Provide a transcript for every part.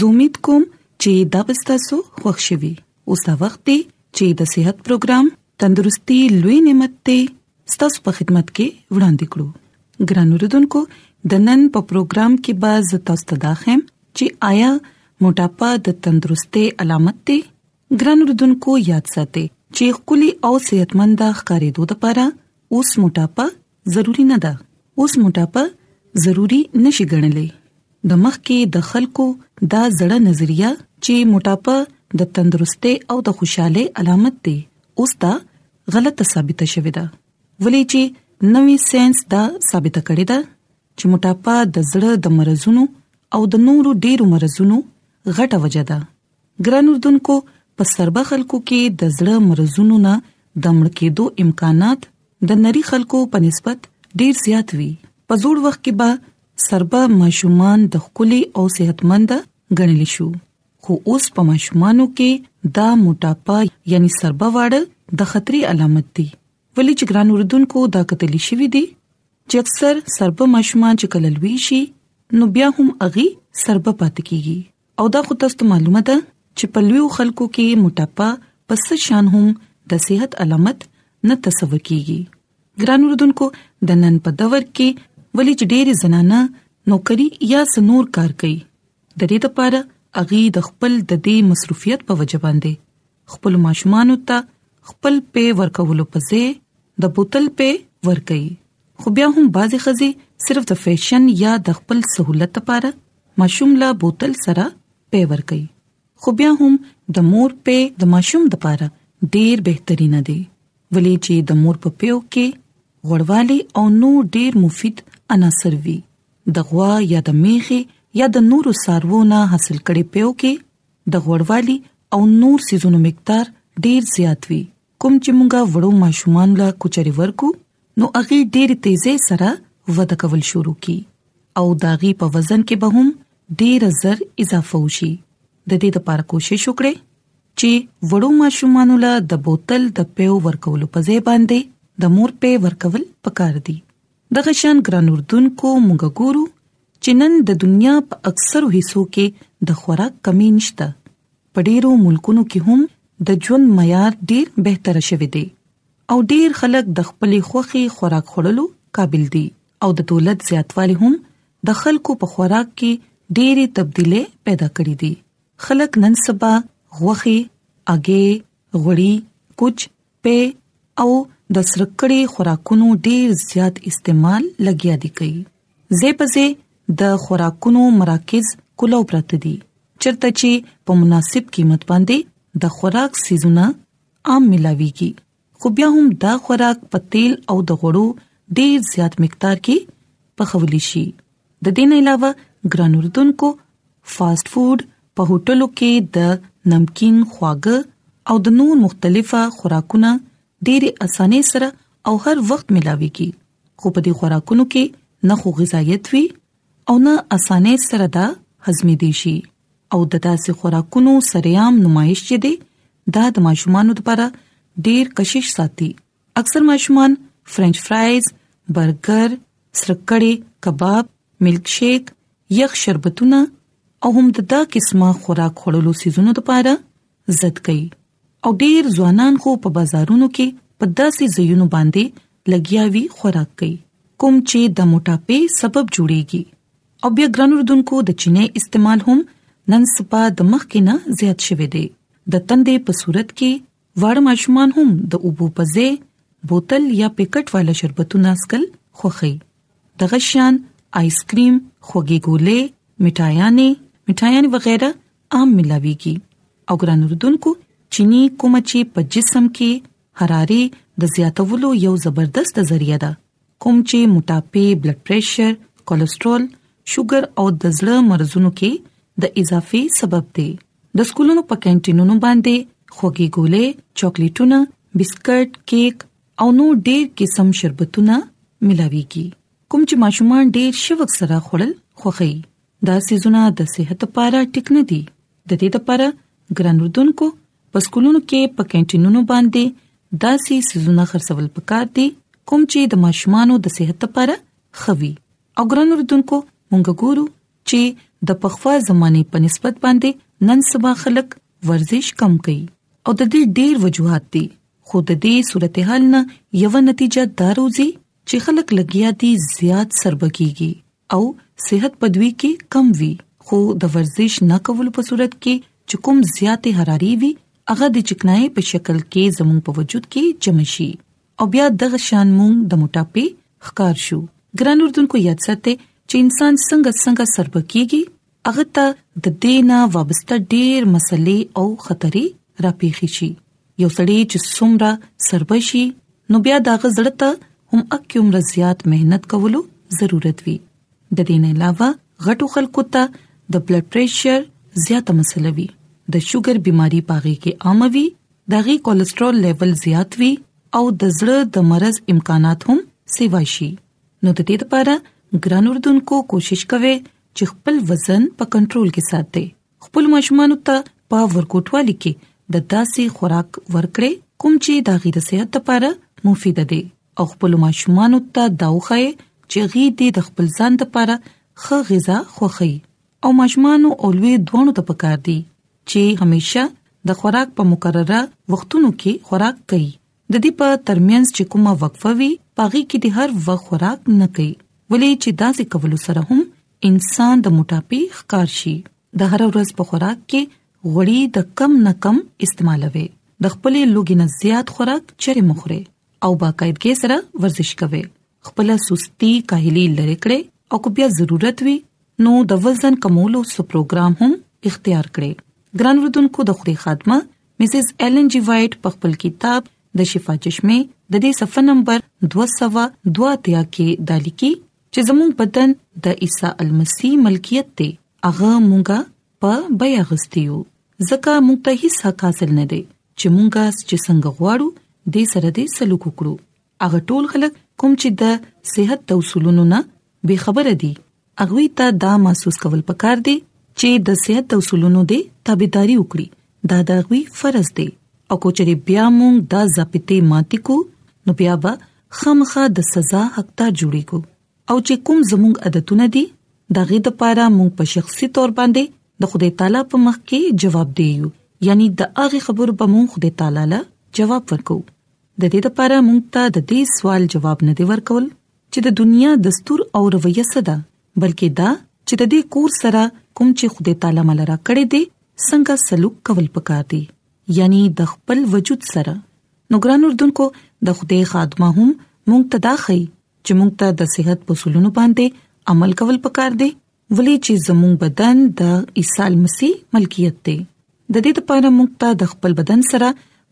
زه امید کوم چې دا به تاسو خوښ شي وي اوس دا وخت دی چې د صحت پروګرام تندرستي لوي نعمت ته ستاسو په خدمت کې وړاندې کړو ګران اوردونکو د نن په پروګرام کې به زه تاسو ته داخم چې آیا موټاپا د تندرستي علامت دی ګران اوردونکو یاد ساتئ چې خولي او صحتمند ښکارې دوه لپاره اوس موټاپا ضروری نه ده اوس موټاپه ضروری نشي ګڼلې د مخ کې د خلکو دا زړه نظریه چې موټاپه د تندرستۍ او د خوشحالي علامت دی اوس دا غلطه ثابت شوې ده ولې چې نوې ساينس دا ثابت کړې ده چې موټاپه د زړه د مرزونو او د نورو ډیرو مرزونو غټه وجه ده ګران اردوونکو په سربه خلکو کې د زړه مرزونو نه د مړ کېدو امکانات د نری خلکو په نسبت ډیر زیات وي په زوړ وخت کې به سربه ماشومان د خولي او صحتمند ګڼل شو خو اوس په ماشومانو کې دا موټاپا یعنی سربه واړه د خطرې علامت دي ولې چې ګران اردوونکو دا کتل شوې دي چې اکثر سربه ماشومان چې کللوي شي نو بیا هم اغي سربه پات کیږي او دا خو تاسو ته معلومه ده چې په لویو خلکو کې موټاپا په څه شان هم د صحت علامت نه تصور کیږي ګران وروډونکو د نن په دور کې ولې چې ډېری زنانه نوکری یا سنور کار کوي د دې لپاره اغي د خپل د دې مصروفیت په وجه باندې خپل ماشومان ته خپل په ورکولو پځه د بوتل په ورکي خو بیا هم بعضې خزي صرف د فیشن یا د خپل سہولت لپاره ماشوم لا بوتل سره پی ور کوي خو بیا هم د مور په د ماشوم لپاره ډیر بهترینه دی ولې چې د مور په پیو کې غړوالي او نو ډیر مفید عناصر وي د غوا یا د میخي یا د نورو سارونه حاصل کړي پیو کې د غړوالي او نور سيزونو مقدار ډیر زیات وي کوم چې مونږه وړو ماشومان لا کوچري ورکو نو هغه ډېر تیزه سره وده کول شروع کی او داغي په وزن کې به هم ډېر زر اضافه وشي د دې لپاره کوشش وکړئ چې وړو ماشومان لا د بوتل د پیو ورکولو په ځای باندې د مور په ورکول پکار دي دغه شان ګران اردوونکو مونږ ګورو چې نن د دنیا په اکثرو حصو کې د خوراک کمی نشته په ډیرو ملکونو کې هم د ژوند معیار ډیر بهتر شوی دی او ډیر خلک د خپل خوخي خوراک خورلو قابل دي او د دولت زیاتوالی هم د خلکو په خوراک کې ډېری تبدیلې پیدا کړې دي خلک نن سبا غوخي اګي غوړي کوچ په او د سرکړې خوراکونو ډیر زیات استعمال لګیا دی کوي زه په زه د خوراکونو مراکز کولو پرته دي چرته چې په مناسب قیمت باندې د خوراک سيزونه عام ملاويږي خو بیا هم دا خوراک په تیل او د غوړو ډیر زیات مقدار کې پخول شي د دې نه علاوه ګران اردوونکو فاست فود په هوټلو کې د نمکین خواږه او د نور مختلفه خوراکونه ډېری اسانه سره او هر وخت ملاويږي خو په دې خوراکونو کې نه خو غذایت وي او نه اسانه سره دا هضمې دي شي او د داسې خوراکونو سريام نمایش چې دي دا د ماشومان لپاره ډېر کشش ساتي اکثر ماشومان فرنچ فرایز برګر سرکړی کباب ملک شیک یخ شربتونه او هم د دا قسمه خوراک خورلو سيزونو لپاره زد کوي او ډیر ځوانان خو په بازارونو کې په داسې زینو باندې لګیاوی خوراک کوي کوم چې د موټاپې سبب جوړيږي او بیا ګران اردوونکو د چینه استعمال هم نن سبا د مخ کې نه زیات شوی دی د تندې په صورت کې واړه ماشومان هم د اوبو په ځای بوتل یا پیکټ والا شربتونه اسکل خوخي دغه شان آیسکریم خوږې ګولې مټایانې مټایانې وغیرہ عام ملاويږي او ګران اردوونکو چيني کوم چې په جسم کې حراري د زیاتولو یو زبردست ذریعہ ده کوم چې موټاپي بلډ پريشر کولیسټرول شوګر او د زړه مرزونو کې د اضافي سبب دی د سکولونو په کینټینونو باندې خوږی ګولې چاکلیټونه بسکټ کیک او نو ډیر قسم شربتونه ملاويږي کوم چې ماشومان ډیر شوق سره خورل خوخي دا سيزونه د صحت لپاره ټیک نه دي د دې لپاره ګران رودونکو په سکولونو کې په کینټینونو باندې داسې سيزونه خرڅول پکار دي کوم چې د ماشومانو د صحت لپاره خوي او ګران اردوونکو مونږ ګورو چې د پخوا زمانه په نسبت باندې نن سبا خلک ورزش کم کوي او د دې ډېر وجوهات دي خو د دې صورتحال نه یو نتیجه داروځي چې خلک لګیا دي زیات سربکیږي او صحت په دوی کې کم وي خو د ورزش نه کولو په صورت کې چې کوم زیات حراري وي هغه د چکنای په شکل کې زموږ په وجود کې جمع شي او بیا دغه شان مونږ د موټاپې ښکار شو ګران اردوونکو یاد ساتئ چې انسان څنګه څنګه سربکیږي هغه ته د دې نه وابسته ډېر مسلې او خطرې راپېښې شي یو سړی چې څومره سربشي نو بیا دا غزړه ته هم اکیوم رضيات مهنت کولو ضرورت وي د دې نه علاوه غټو خلکو ته د بلډ پريشر زیاته مسله وي د شوګر بيماري پاغي کې عام وي دغه کولیسټرول لیول زیات وي او د زړه د مرز امکانات هم سیوا شي نو د دې لپاره ګران اردوونکو کوشش کوي چې خپل وزن په کنټرول کې ساتي خپل ماشومان ته په ورکوټوالي کې د داسې خوراک ورکړي کوم چې د غیر صحت لپاره مفید دی او خپل ماشومان ته دا وخی چې غي دې د خپل ځان لپاره ښه غذا خوخی او ماشومان او لوی دوه ته پکار دي چې همیشه د خوراک په مقرره وختونو کې خوراک کوي د دې په ترمنځ چې کومه وقفه وي پاغي کې د هر وخت خوراک نه کوي ولې چې داسې کولو سره هم انسان د موټاپي ښکار شي د هر ورځ په خوراک کې غوړي د کم نه کم استعمالوي د خپل لوګي نه زیات خوراک چره مخره او باقاعدګي سره ورزش کوي خپل سستی کاهلی لری کړي او کو بیا ضرورت وي نو د وزن کمولو سو پروګرام هم اختیار کړي ګران وردونکو د خوري خادمه مسز ایلن جی وایټ په خپل کتاب د شفا چشمه د دې صفحه نمبر 202 کې دا لیکي چې زموږ بدن د عیسی المسی ملکیت دی هغه مونږه په بیا غستیو ځکه مونږ ته هیڅ حق حاصل نه دی چې مونږه چې څنګه غواړو د سره دې سلوک وکړو هغه ټول خلک کوم چې د صحت د اصولونو نه بے خبره دي اغوي ته دا محسوس کول پکار دي چې د صحت د اصولونو دې تابعداري وکړي دا د اغوي فرض دي او کوچري بیا مونږ دا ضابطه ماتي کو نو بیا به خامخا د سزا حقدار جوړي کو او چې کوم زموږ عادتونه دي دا غي د پاره مونږ په شخصي تور باندې د خدای تعالی په مخ کې جواب دیو یعنی د هغه خبرو په مونږ خدای تعالی له جواب ورکو د دې لپاره موږ ته د دې سوال جواب نه دی ورکول چې د دنیا دستور او رویه څه ده بلکې دا چې د دې کور سره کوم چې خدای تعالی مل را کړې دي څنګه سلوک کول پکار دي یعنی د خپل وجود سره نو ګران اردوونکو د خدای خادمه هم مونږ ته دا خي چې مونږ ته د صحت په سلونو باندې عمل کول پکار دي ولې چې زموږ بدن د عیسی مسیح ملکیت دی د دې لپاره موږ ته د خپل بدن سره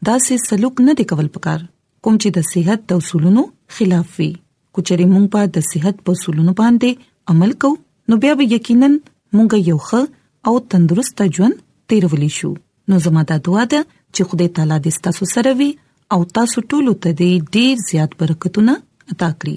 داسې سلوک نه دی کول پکار کوم چې د صحت د اصولونو خلاف وي کچري موږ په د صحت په اصولونو باندې عمل کو نو بیا به یقینا موږ یو ښه او تندرست ژوند تیرولې شو نو زموږ د دعا ده چې خدای تعالی دې تاسو سره وي او تاسو ټول ته دې ډیر زیات برکتونه عطا کړي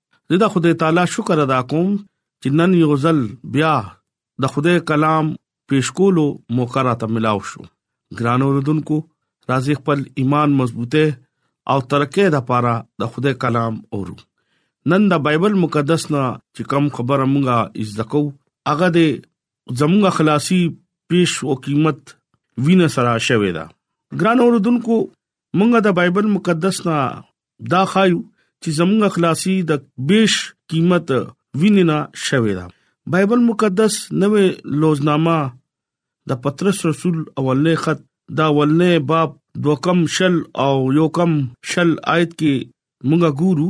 زه د خدای تعالی شکر ادا کوم چې نن یو ځل بیا د خدای کلام پیش کولو موقع را ته ملاو شو ګران اوردونکو راځي خپل ایمان مضبوطه او ترقه د پاره د خدای کلام اورو نن د بایبل مقدس نه چې کم خبره مونږه از دکو هغه د زمونږ خلاصي پیش او قیمت وینه سره شوې ده ګران اوردونکو مونږه د بایبل مقدس نه دا خایو چې زموږ اخلاصي د بیش قیمت ویننا شوی دا بایبل مقدس نوې لوزنامه د پترس رسول اولنې خط دا اولنې باب دوکم شل او یو کم شل آیت کې مونږه ګورو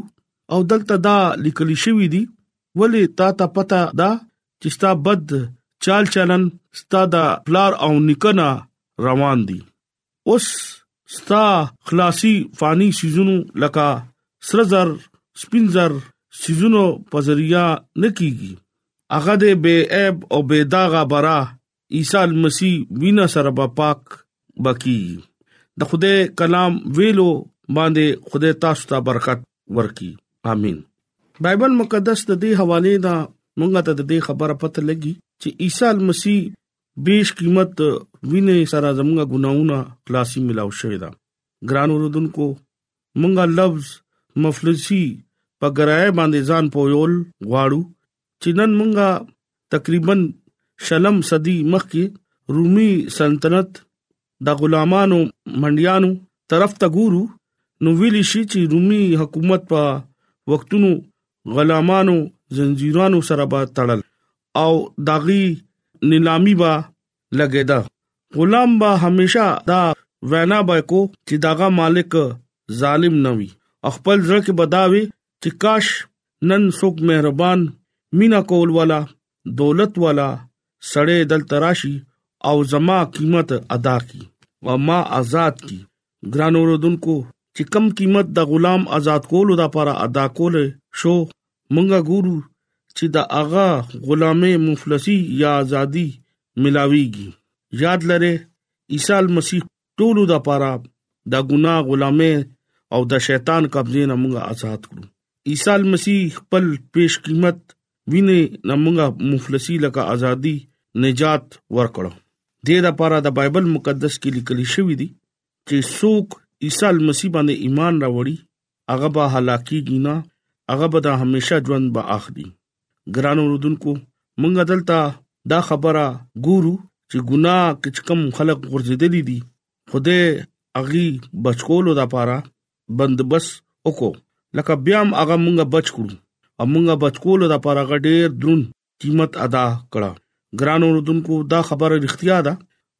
او دلته دا لیکل شوی دی ولی تا ته پتا دا چې ستا بد چال چلن ستا دا پلار او نکنا روان دي اوس ستا خلاصي فانی سيزونو لکه سره زر سپین زر سيزونو په ذریعہ نه کیږي هغه د بے عیب او بے داغه برا عیسی مسیح وینا سره په پاک بکی د خوده کلام ویلو باندې خوده تاسو ته برکت ورکي امين بایبل مقدس د دې حواله دا مونږ ته د دې خبره پته لګي چې عیسی مسیح بیش قیمت د وینې سره زموږ ګناونه خلاصي ملاو شوې ده ګران اوردونکو مونږه لفظ مفلسی په ګرای باندې ځان پویول غواړو چې نن مونږه تقریبا شلم صدی مخکې رومي سلطنت د غلامانو منډیانو طرف ته ګورو نو ویل شي چې رومي حکومت په وختونو غلامانو زنجیرانو سره به تړل او داغي نیلامی به لګیدا غلام به همیشه دا وینا به کو چې داغه مالک ظالم نه وي خپل ځل کې بداوي چې کاش نن څوک مهربان مینا کول والا دولت والا سړی دلته راشي او زما قیمت ادا کی او ما آزاد کی ګران اوردونکو چې کم قیمت د غلام آزاد کولو لپاره ادا کول شو مونږه ګورو چې د اغا غلامه مفلسی یا ازادي ملاويږي یاد لره عیسی مسیح ټولو د پاره د ګناه غلامه او د شیطان قبضې نه موږ آزاد کړو عیسی مسیح خپل پیش قیمت وینې نه موږ مفلسی لکه ازادي نجات ورکړو د دې لپاره د بایبل مقدس کې لیکل شوی دی چې څوک عیسی مسیح باندې ایمان راوړي هغه به هلاکیږي نه هغه به د همیشه ژوند به اخلي ګران اوردونکو مونږ دلته دا خبره ګورو چې ګناه کې کوم خلق ورزيدلې دي خوده اغي بچکولو د پاره بندبس وکړو لکه بیا هم هغه مونږه بچ کړو او مونږه بچ کولو د پاره غډیر درون قیمت ادا کړه ګران اوردونکو دا خبره اړتیا ده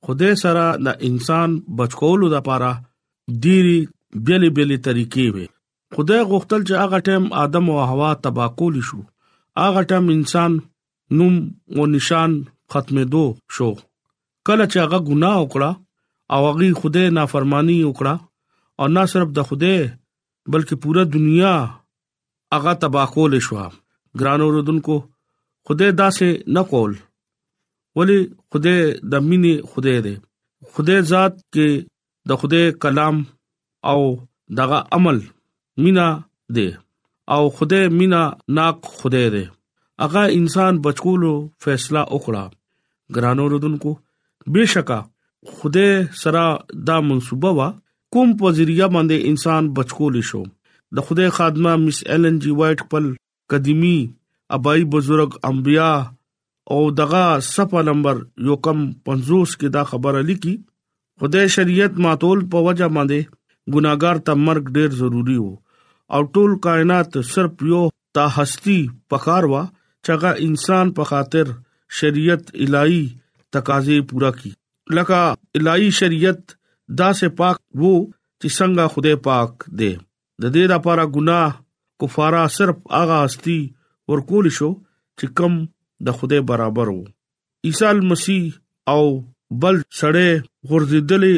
خوده سره د انسان بچ کولو د پاره ډيري بیلې بیلې طریقې وي خدای غوښتل چې هغه ټیم آدم او حوا تبا کول شو هغه ټیم انسان نوم او نشان ختمېدو شو کله چې هغه ګناه وکړه او هغه خدای نافرمانی وکړه او نه صرف د خدای بلکې پوره دنیا هغه تبا کول شو ګران اوردونکو خدای داسې نه کول ولی خدای د مینې خدای دی خدای ذات کې د خدای کلام او دغه عمل مینا دی او خدای مینا ناک خدای دی هغه انسان بچولو فیصله وکړه ګرانو رودونکو بشکا خدای سره دا منسوبه وا کوم په ذریعہ باندې انسان بچکول شو د خدای خادمه مس ایلن جی وایټ خپل قدیمی ابای بزرګ انبیا او دغه صفه نمبر یو کم 50 کې دا خبره لیکي خدای شریعت ماتول په وجه باندې ګناګار ته مرګ ډیر ضروری وو او ټول کائنات صرف یو تا هستی پکار وا چاغه انسان په خاطر شریعت الای تقاضې پورا کی لکه الای شریعت دا سه پاک وو چې څنګه خدای پاک دی د دې لپاره ګناه کفاره صرف هغه هستی ورکول شو چې کم د خدای برابر وو عیسی مسیح او بل سړی غرزیدلې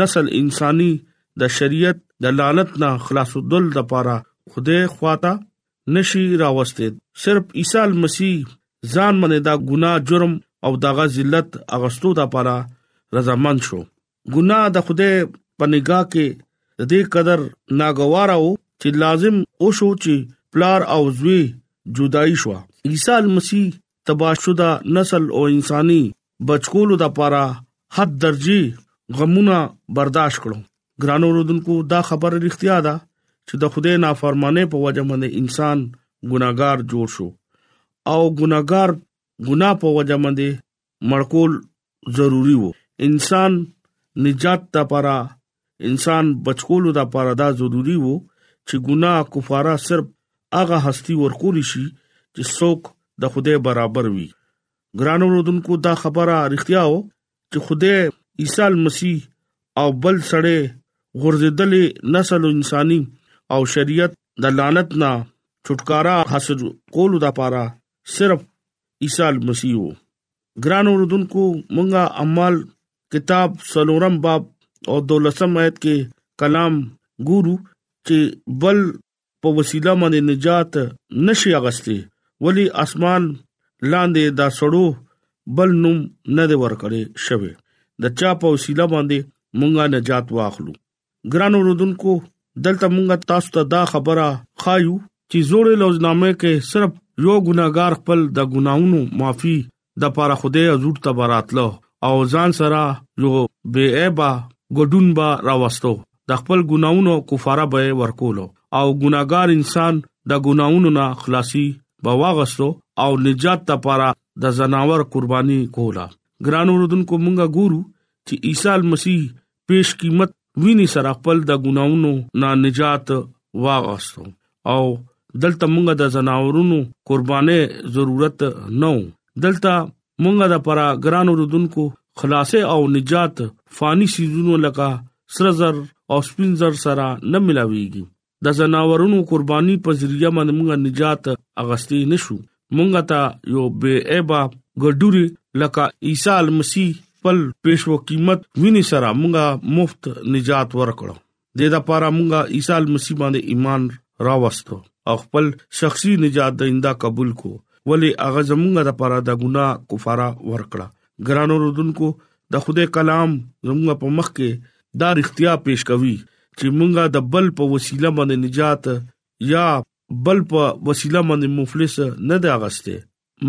نسل انساني د شریعت د لعنت نه خلاصول د پاره خدای خواته نشي راوستي صرف عیسی مسیح ځان باندې دا ګناه جرم او دغه ذلت اغستو د پاره رضامند شو ګناه د خدای په نگاه کې د دې قدر ناګواره وو چې لازم او شو چې پلار او زوی جدای شو عیسی مسیح تباشودا نسل او انساني بچکولو د پاره حد درجه غمونه برداشت کړو ګرانو رودونکو دا خبره اړتیا ده چې د خدای نافرمانه په وجه باندې انسان ګناګار جوړ شو او ګناګار ګنا په وجه باندې مړکول ضروری وو انسان نجات د پاره انسان بچکولو د پاره دا ضروری وو چې ګناه کفاره صرف هغه هستی ورکول شي چې څوک د خدای برابر وي ګران ورودونکو دا خبره اړتیا و چې خدای عیسی مسیح او بل سړی غرزدلې نسل انساني او شریعت د لعنت نه छुटकारा حاصل کولو لپاره صرف عیسی المسیح وو ګران اوردونکو مونږه اعمال کتاب سلورم باب او دولسم آیت کې کلام ګورو چې بل په وسیله باندې نجات نشي اغستې ولی اسمان لاندې دا سړو بل نوم نه دی ورکړې شوی د چا په وسیله باندې مونږه نجات واخلو ګران اوردونکو دلته مونږ تاسو ته دا خبره خایو چې زوړې لوزنامه کې صرف یو ګناګار خپل د ګناونو معافي د پاره خوده حضور ته براتلو او ځان سره یو بے عیبا ګډون با راوستو د خپل ګناونو کفاره به ورکولو او ګناګار انسان د ګناونو نه خلاصي به واغستو او نجات لپاره د زناور قرباني کولا ګران اوردونکو مونږه ګورو چې عیسی مسیح پیش قیمت ویني سره خپل د ګناونو نه نجات واغستو او دلته موږ د زناورونو قربانې ضرورت نه دلته موږ د پرا ګران رودونکو خلاصې او نجات فانی سيزونو لکه سرزر او سپینزر سره نه ملاويږي د ځناورونو قرباني په ذریعہ باندې موږ نجات اغستې نشو موږ ته یو بے عیبه ګډوري لکه عیسی مسیح خپل پېښو قیمت ویني سره موږ مفت نجات ورکړو د دې لپاره موږ عیسی مسیح باندې ایمان راوستو او خپل شخصي نجات دیندا قبول کو ولی هغه زمونږ لپاره د ګناه کفاره ورکړه ګرانو رودونکو د خدای کلام زموږ په مخ کې دا رښتیا پیش کوي چې مونږه د بل په وسیله باندې نجات یا بل په وسیله باندې مفلس نه دی اغسته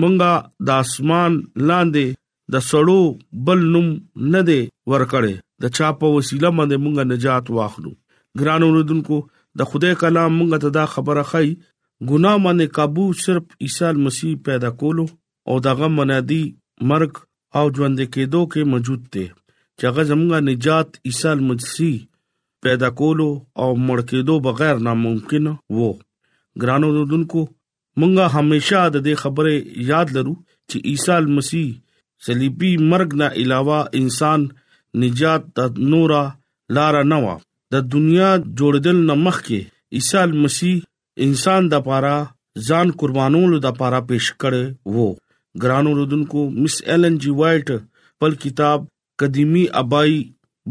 مونږه د اسمان لاندې د سړو بل نوم نه دی ورکړې د چا په وسیله باندې مونږه نجات واخلو ګرانو رودونکو د خدای کلام مونږ ته دا خبره خای ګناه باندې काबू صرف عیسی مسیح پیدا کولو او د هغه منادي مرګ او ژوند کېدو کې موجود دی چې هغه زموږه نجات عیسی مسیح پیدا کولو او مړ کېدو بغیر ناممکن وو ګرانو دودونکو مونږه همیشه د دې خبره یاد لرو چې عیسی مسیح صلیبي مرګ نه علاوه انسان نجات د نورا لار نه و د دنیا جوړدل نه مخکې عیسی مسیح انسان د پاره ځان قربانولو د پاره پیش کړي وو ګرانو رودونکو مس ایلن جی وایټ خپل کتاب قديمي ابای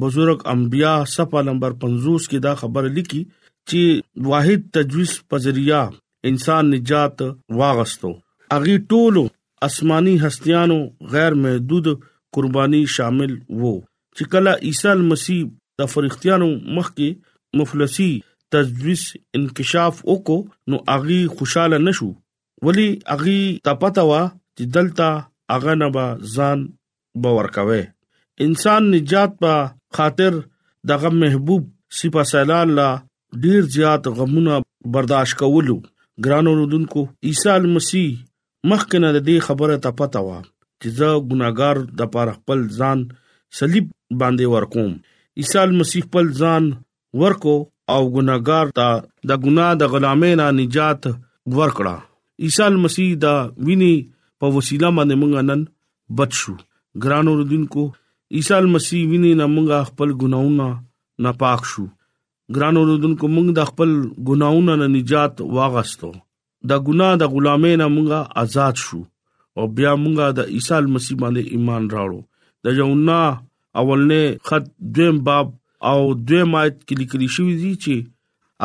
بزرگ انبیا صفه نمبر 50 کې دا خبره لیکي چې واحد تجویز پذریه انسان نجات واغستو اغي ټولو آسماني هستيانو غیر محدود قرباني شامل وو چې کله عیسی مسیح د فرښتیانو مخ کې مفلسی تجویز انکشاف وکړو نو اغي خوشاله نشو ولی اغي ته پته و چې دلته اغه نه به ځان باور کوي انسان نجات په خاطر دغه محبوب سپه سالار لا ډیر زیات غمونه برداشت کولو ګران اوردونکو عیسی مسیح مخکې نه د دې خبره ته پته وه چې زه ګناګار د پاره خپل ځان صلیب باندې ورکوم عیسی مسیح خپل ځان ورکو او ګناګار ته د ګنا د غلامۍ نه نجات ورکړه عیسی مسیح دا ویني په وسیله باندې موږ نن بچ شو ګران اوردونکو عیسی مسیح ویني نه موږ خپل ګناونه نه پاک شو ګران اوردونکو موږ د خپل ګناونه نه نجات واغستو د ګناه د غلامۍ نه مونږه آزاد شو او بیا مونږه د عیسی مسیح باندې ایمان راړو د یونا اولنې خط دویم باب او دویم آیت کې لیکل شوی دی چې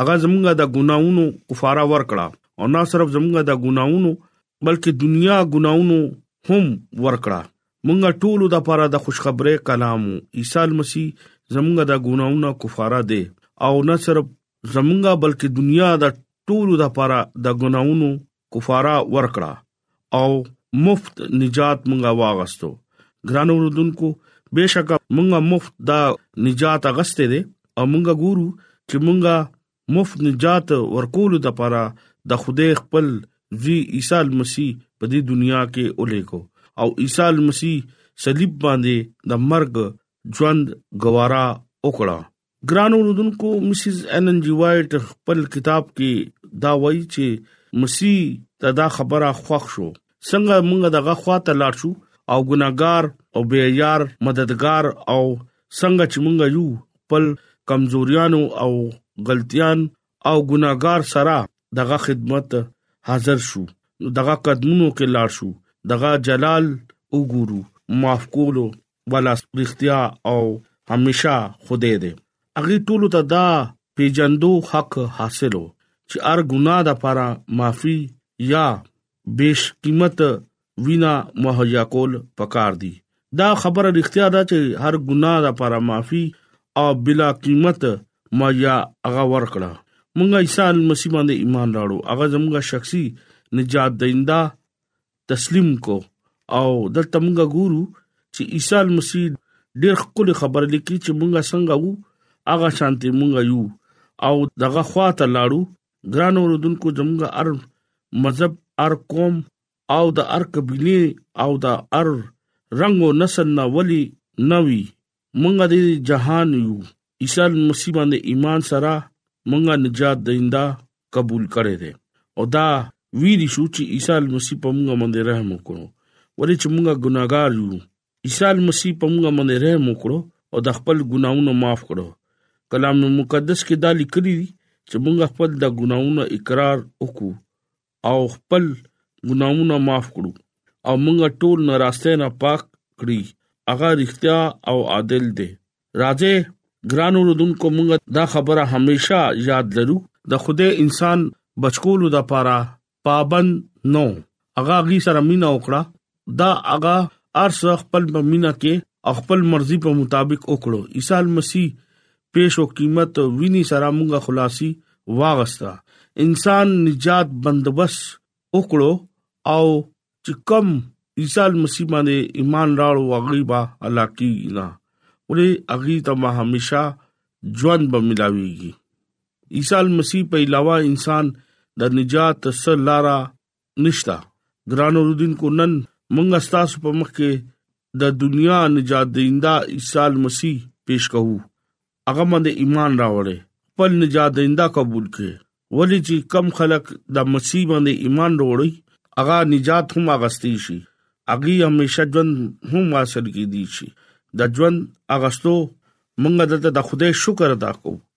هغه زمونږه د ګناونو کفاره ورکړه او نه صرف زمونږه د ګناونو بلکې دنیا ګناونو هم ورکړه مونږه ټول د پاره د خوشخبری کلام عیسی مسیح زمونږه د ګناونو کفاره دی او نه صرف زمونږه بلکې دنیا د ټولو د پاره د ګناونو کفاره ورکړه او مفت نجات مونږه واغستو ګران اوردونکو بشک مونږه مفت دا نجات اغسته دي او مونږه ګورو چې مونږه مفت نجات ورکول د پاره د خوده خپل زی عیسی مسیح په دې دنیا کې اولې کو او عیسی مسیح صلیب باندې د مرګ ژوند گوارا وکړه ګران اوردونکو مسز ان ان جی وایټ خپل کتاب کې دا وایي چې مسیح ته دا خبره خوښ شو څنګه موږ دغه خواته لاړ شو او ګناګار او بے یار مددگار او څنګه چې موږ یو خپل کمزوریانو او غلطیان او ګناګار سره دغه خدمت حاضر شو دغه قدمونو کې لاړ شو دغه جلال وګورو معاف کولو ولا رښتیا او همیشه خوده دی اغه ټول ته دا پیجندو حق حاصلو چې ار ګناه د پاره معافي یا بیش قیمت وینا مهیا کول پکار دي دا خبره رښتیا ده چې هر ګناه د پاره معافي او بلا قیمت مهیا هغه ورکړه مونږه عیسی مسیح باندې ایمان راړو هغه زموږه شخصي نجات دیندا تسلیم کو او دلته موږ ګورو چې عیسی مسیح ډېر خپل خبر لیکي چې موږ څنګه وو هغه شانتي موږ یو او دغه خواته لاړو ګران اوردونکو زموږ ار مذهب ار قوم او د ار قبيله او د ار رنگو نسل نه ولي نوي مونږه د جهان یو عیسی مسیح باندې ایمان سره مونږه نجات دیندا قبول کړي دي او دا ویری شو چې عیسی مسیح په مونږه باندې رحم وکړو ولې چې مونږه ګناګار یو عیسی مسیح په مونږه باندې رحم وکړو او د خپل ګناونو معاف کړو کلام مقدس کې دا لیکلي دي چې مونږ خپل د ګناونو اقرار وکړو او خپل ګناهونه معاف کړو او موږ ټول ناراسته نه پاک کړی هغه رښتیا او عادل دی راځي ګران اوردونکو موږ دا خبره همیشه یاد لرو د خوده انسان بچکولو د پاره پابند نو هغه غي سره مینا وکړه دا هغه ارس خپل په مینا کې خپل مرزي په مطابق وکړو عیسی مسیح پیش او قیمت ویني سره مونږه خلاصي واغستا انسان نجات بندوبس وکړو او چې کوم عیسی مسیح باندې ایمان راړو هغه با هلاکی نه ولې هغه ته ما همیشا ژوند به ملاويږي عیسی مسیح په علاوه انسان د نجات سره لارا نشته ګران اوردونکو نن مونږ تاسو په مخ کې د دنیا نجات دیندا عیسی مسیح پیش کوو هغه باندې ایمان راوړې خپل نجات دیندا قبول کړي ولې چې کم خلک د مسیح باندې ایمان وروړي هغه نجات هم اغستې شي اغي همیشه ژوند هم حاصل کیدی شي د ژوند اغستو مونږ دلته د خدای شکر ادا کوو